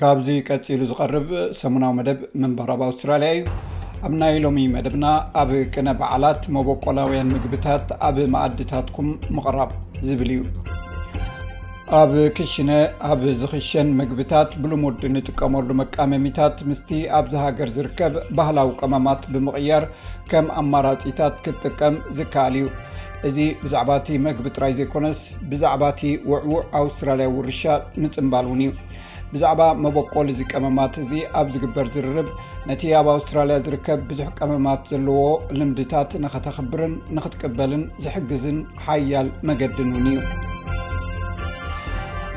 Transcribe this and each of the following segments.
ካብዚ ቀፂሉ ዝቐርብ ሰሙናዊ መደብ ምንባር ኣብ ኣውስትራሊያ እዩ ኣብ ናይ ሎሚ መደብና ኣብ ቅነ በዓላት መበቆላውያን ምግብታት ኣብ መኣድታትኩም ምቕራብ ዝብል እዩ ኣብ ክሽነ ኣብ ዝኽሸን ምግብታት ብልሙድ ንጥቀመሉ መቃመሚታት ምስቲ ኣብዚ ሃገር ዝርከብ ባህላዊ ቀመማት ብምቕያር ከም ኣማራፂታት ክትጥቀም ዝከኣል እዩ እዚ ብዛዕባ እቲ መግቢ ጥራይ ዘይኮነስ ብዛዕባ እቲ ውዕዉዕ ኣውስትራልያ ውርሻ ምፅምባል እውን እዩ ብዛዕባ መበቆል እዚ ቀመማት እዚ ኣብ ዝግበር ዝርርብ ነቲ ኣብ ኣውስትራልያ ዝርከብ ብዙሕ ቀመማት ዘለዎ ልምድታት ንኸተኽብርን ንኽትቅበልን ዝሕግዝን ሓያል መገድን እውን እዩ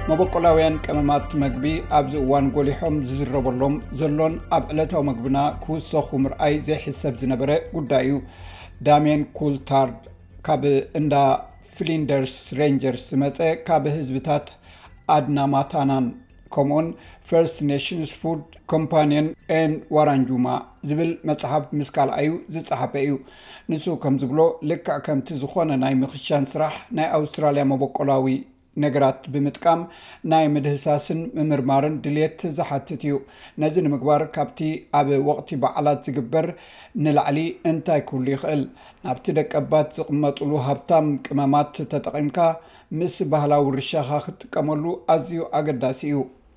መበቆላውያን ቀመማት መግቢ ኣብዚ እዋን ጎሊሖም ዝዝረበሎም ዘሎን ኣብ ዕለታዊ መግብና ክውሰኹ ምርኣይ ዘይሕሰብ ዝነበረ ጉዳይ እዩ ዳሜን ኩልታርድ ካብ እንዳ ፍሊንደርስ ሬንጀርስ ዝመፀ ካብ ህዝብታት ኣድናማታናን ከምኡውን ፈርስት ኔሽንስ ፉድ ኮምፓኒን ን ዋራንጁማ ዝብል መፅሓፍ ምስ ካልኣዩ ዝፀሓፈ እዩ ንሱ ከም ዝብሎ ልክዕ ከምቲ ዝኾነ ናይ ምኽሻን ስራሕ ናይ ኣውስትራልያ መበቆላዊ ነገራት ብምጥቃም ናይ ምድህሳስን ምምርማርን ድልየት ዝሓትት እዩ። ነዚ ንምግባር ካብቲ ኣብ ወቕቲ በዓላት ዝግበር ንላዕሊ እንታይ ክህሉ ይኽእል? ናብቲ ደቀባት ዝቕመጡሉ ሃብታም ቅመማት ተጠቒምካ ምስ ባህላዊ ውርሻኻ ክትጥቀመሉ ኣዝዩ ኣገዳሲ እዩ።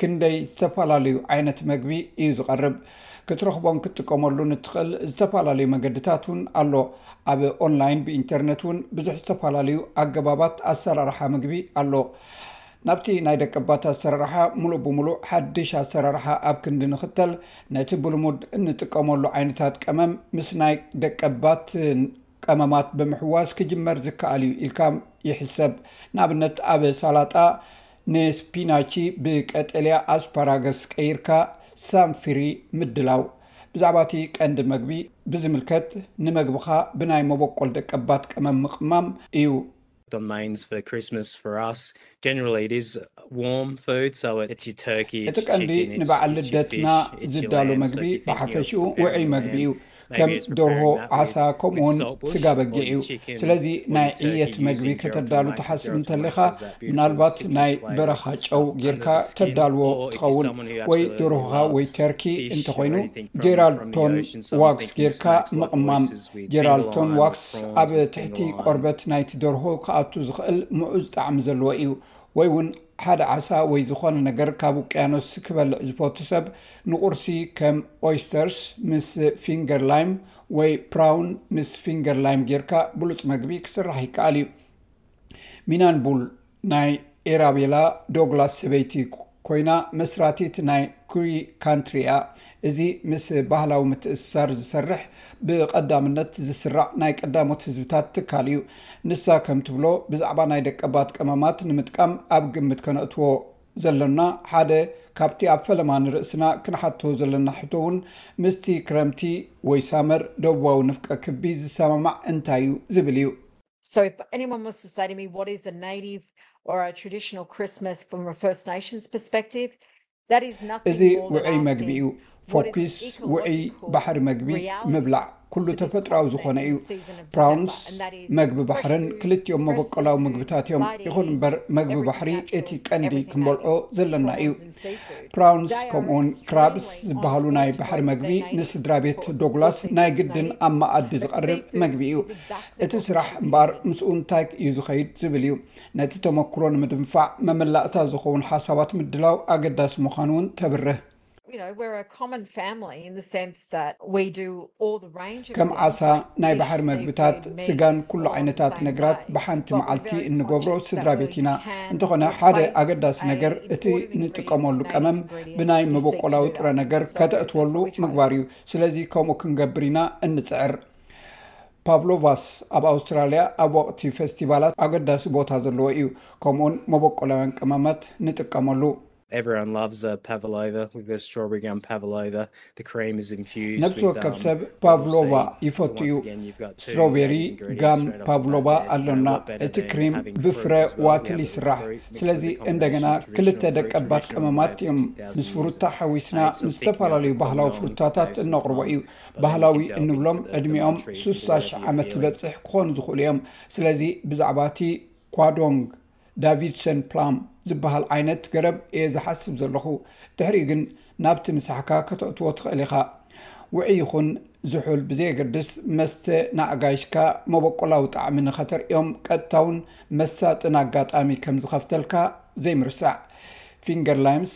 ክንደይ ዝተፈላለዩ ዓይነት መግቢ እዩ ዝቐርብ? ክትረኽቦን ክትጥቀመሉን እትኽእል ዝተፈላለዩ መገድታት እውን ኣሎ። ኣብ ኦንላይን ብኢንተርነት እውን ብዙሕ ዝተፈላለዩ ኣገባባት ኣሰራርሓ ምግቢ ኣሎ። ናብቲ ናይ ደቀባት ኣሰራርሓ ሙሉእ ብሙሉእ ሓድሽ ኣሰራርሓ ኣብ ክንዲ ንኽተል ነቲ ብልሙድ እንጥቀመሉ ዓይነታት ቀመም ምስ ናይ ደቀባት ቀመማት ብምሕዋስ ክጅመር ዝከኣል እዩ ኢልካ ይሕሰብ። ንኣብነት ኣብ ሳላጣ፣ ንስፒናቺ ብቀጠልያ ኣስፓራገስ ቀይርካ ሳምፊሪ ምድላው። ብዛዕባ እቲ ቀንዲ መግቢ ብዝምልከት ንመግብኻ ብናይ መበቆል ደቀባት ቀመም ምቕማም እዩ። እቲ ቀንዲ ንበዓል ልደትና ዝዳሎ መግቢ ብሓፈሽኡ ውዑይ መግቢ እዩ። ከም ደርሆ ዓሳ ከምኡ ውን ስጋ በጊዕ እዩ ስለዚ ናይ ዕየት መግቢ ከተዳሉ ትሓስብ እንተለካ ምናልባት ናይ በረኻ ጨው ጌርካ ተዳልዎ ትኸውን ወይ ደርሆካ ወይ ተርኪ እንተኮይኑ ጀራልቶን ዋክስ ጌርካ ምቕማም ጀራልቶን ዋክስ ኣብ ትሕቲ ቆርበት ናይቲ ደርሆ ክኣቱ ዝኽእል ምዑዝ ጣዕሚ ዘለዎ እዩ ወይ ውን ሓደ ዓሳ ወይ ዝኾነ ነገር ካብ ውቅያኖስ ክበልዕ ዝፈቱ ሰብ ንቁርሲ ከም ኦይስተርስ ምስ ፊንገር ላይም ወይ ፕራውን ምስ ፊንገር ላይም ጌርካ ብሉጽ መግቢ ክስራሕ ይከኣል እዩ። ሚናን ቡል ናይ ኤራቤላ ዶግላስ ሰበይቲ ኮይና መስራቲት ናይ ኩሪ ካንትሪ እያ። እዚ ምስ ባህላዊ ምትእስሳር ዝሰርሕ ብቐዳምነት ዝስራዕ ናይ ቀዳሞት ህዝብታት ትካል እዩ። ንሳ ከም ትብሎ፣ ብዛዕባ ናይ ደቀባት ቀመማት ንምጥቃም ኣብ ግምት ከነእትዎ ዘሎና ሓደ ካብቲ ኣብ ፈለማ ንርእስና ክንሓቶ ዘሎና ሕቶ እውን ምስቲ ክረምቲ ወይ ሳመር ደቡባዊ ንፍቀ ክቢ ዝሰማማዕ እንታይ እዩ ዝብል እዩ። So if anyone was to say to me what is a native or a traditional Christmas from a First Nations perspective እዚ ውዑይ መግቢ እዩ ፎኪስ ውዑይ ባሕሪ መግቢ ምብላዕ ኩሉ ተፈጥሮዊ ዝኮነ እዩ ፕራውንስ መግቢ ባሕርን ክልቲኦም መበቀላዊ ምግብታት እዮም ይኹን እምበር መግቢ ባሕሪ እቲ ቀንዲ ክንበልዖ ዘለና እዩ ፕራውንስ ከምኡውን ክራብስ ዝበሃሉ ናይ ባሕሪ መግቢ ንስድራ ቤት ዶግላስ ናይ ግድን ኣብ መኣዲ ዝቀርብ መግቢ እዩ እቲ ስራሕ እምበኣር ምስኡንታይ እዩ ዝከይድ ዝብል እዩ ነቲ ተመኩሮ ንምድንፋዕ መመላእታ ዝኸውን ሓሳባት ምድላው ኣገዳሲ ምዃኑ እውን ተብርህ። ከም ዓሳ፣ ናይ ባሕሪ መግብታት፣ ስጋን ኩሉ ዓይነታት ነግራት ብሓንቲ መዓልቲ እንገብሮ ስድራ ቤት ኢና። እንተኾነ ሓደ ኣገዳሲ ነገር እቲ ንጥቀመሉ ቀመም ብናይ መበቆላዊ ጥረ ነገር ከተእትወሉ ምግባር እዩ። ስለዚ ከምኡ ክንገብር ኢና እንጽዕር። ፓቭሎቫስ ኣብ ኣውስትራልያ ኣብ ወቕቲ ፈስቲቫላት ኣገዳሲ ቦታ ዘለዎ እዩ፣ ከምኡውን መበቆላውያን ቀመማት ንጥቀመሉ። ነፍሲ ወከፍ ሰብ ፓቭሎቫ ይፈቱ እዩ። ስትሮቤሪ ጋም ፓቭሎቫ ኣሎና፣ እቲ ክሪም ብፍረ ዋትል ይስራሕ፣ ስለዚ እንደገና ክልተ ደቀባት ቀመማት እዮም። ምስ ፍሩታ ሓዊስና ምስ ዝተፈላለዩ ባህላዊ ፍሩታታት እነቕርቦ እዩ። ባህላዊ እንብሎም ዕድሚኦም ሱሳ ሽሕ ዓመት ዝበፅሕ ክኾኑ ዝኽእሉ እዮም። ስለዚ ብዛዕባ እቲ ኳዶንግ ዳቪድሰን ፕላም ዝበሃል ዓይነት ገረብ እየ ዝሓስብ ዘለኹ። ድሕሪኡ ግን ናብቲ ምሳሕካ ከተእትዎ ትኽእል ኢኻ። ውዑይ ይኹን ዝሑል ብዘየገድስ መስተ ንኣጋይሽካ መበቆላዊ ጣዕሚ ንኸተርእዮም ቀጥታውን መሳጥን ኣጋጣሚ ከም ዝኸፍተልካ ዘይምርሳዕ። ፊንገርላይምስ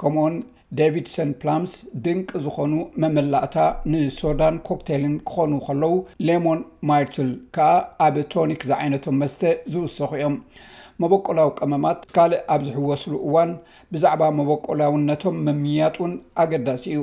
ከምኡውን ዴቪድሰን ፕላምስ ድንቂ ዝኾኑ መመላእታ ንሶዳን ኮክቴልን ክኾኑ ከለዉ ሌሞን ማይርትል ከኣ ኣብ ቶኒክ ዝዓይነቶም መስተ ዝውሰኹ እዮም። መበቆላዊ ቀመማት ካልእ ኣብ ዝሕወስሉ እዋን ብዛዕባ መበቆላውነቶም ምምይያጥ እውን ኣገዳሲ እዩ።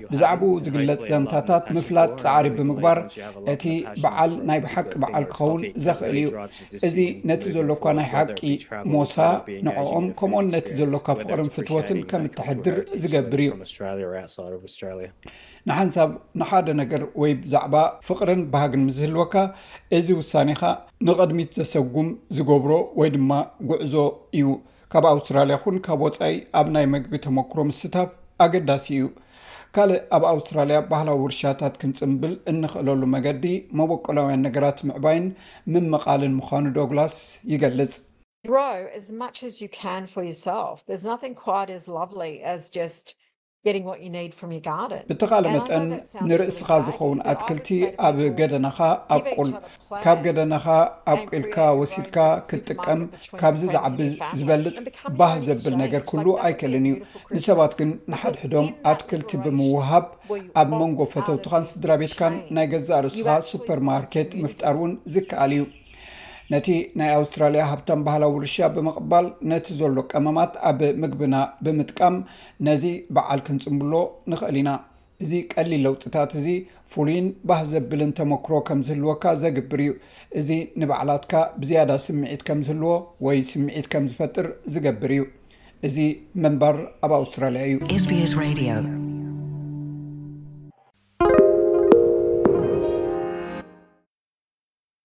ብዛዕባኡ ዝግለጽ ዛንታታት ምፍላጥ ጻዕሪ ብምግባር እቲ በዓል ናይ ብሓቂ በዓል ክኸውን ዘኽእል እዩ። እዚ ነቲ ዘሎካ ናይ ሓቂ ሞሳ፣ ንዕኦም ከምኡውን ነቲ ዘሎካ ፍቕርን ፍትወትን ከም እተሕድር ዝገብር እዩ። ንሓንሳብ ንሓደ ነገር ወይ ብዛዕባ ፍቕርን ባህግን ምስ ዝህልወካ፣ እዚ ውሳኔኻ ንቕድሚት ዘሰጉም፣ ዝገብሮ ወይ ድማ ጉዕዞ እዩ። ካብ ኣውስትራልያ ኹን ካብ ወፃኢ ኣብ ናይ መግቢ ተሞክሮ ምስታፍ ኣገዳሲ እዩ። ካልእ ኣብ ኣውስትራልያ ባህላዊ ውርሻታት ክንፅምብል እንኽእለሉ መገዲ መበቆላውያን ነገራት ምዕባይን ምምቓልን ምዃኑ ዶግላስ ይገልፅ። Grow as much as you can for yourself, there's nothing quite as lovely as just ብተኻለ መጠን ንርእስኻ ዝኸውን ኣትክልቲ ኣብ ገደናኻ ኣብቁል። ካብ ገደናኻ ኣብቊልካ ወሲድካ ክትጥቀም ካብዚ ዝዓቢ ዝበልጽ ባህ ዘብል ነገር ክህሉ ኣይክእልን እዩ። ንሰባት ግን ንሓድሕዶም ኣትክልቲ ብምውህሃብ ኣብ መንጎ ፈተውትኻን ስድራቤትካን ናይ ገዛእ ርእስኻ ሱፐርማርኬት ምፍጣር እውን ዝከኣል እዩ። ነቲ ናይ ኣውስትራልያ ሃብታም ባህላዊ ውርሻ ብምቕባል ነቲ ዘሎ ቀመማት ኣብ ምግብና ብምጥቃም ነዚ በዓል ክንጽምብሎ ንኽእል ኢና። እዚ ቀሊል ለውጥታት እዚ ፍሉይን ባህ ዘብልን ተመክሮ ከም ዝህልወካ ዘግብር እዩ። እዚ ንባዕላትካ ብዝያዳ ስምዒት ከም ዝህልዎ ወይ ስምዒት ከም ዝፈጥር ዝገብር እዩ። እዚ ምንባር ኣብ ኣውስትራልያ እዩ። SBS Radio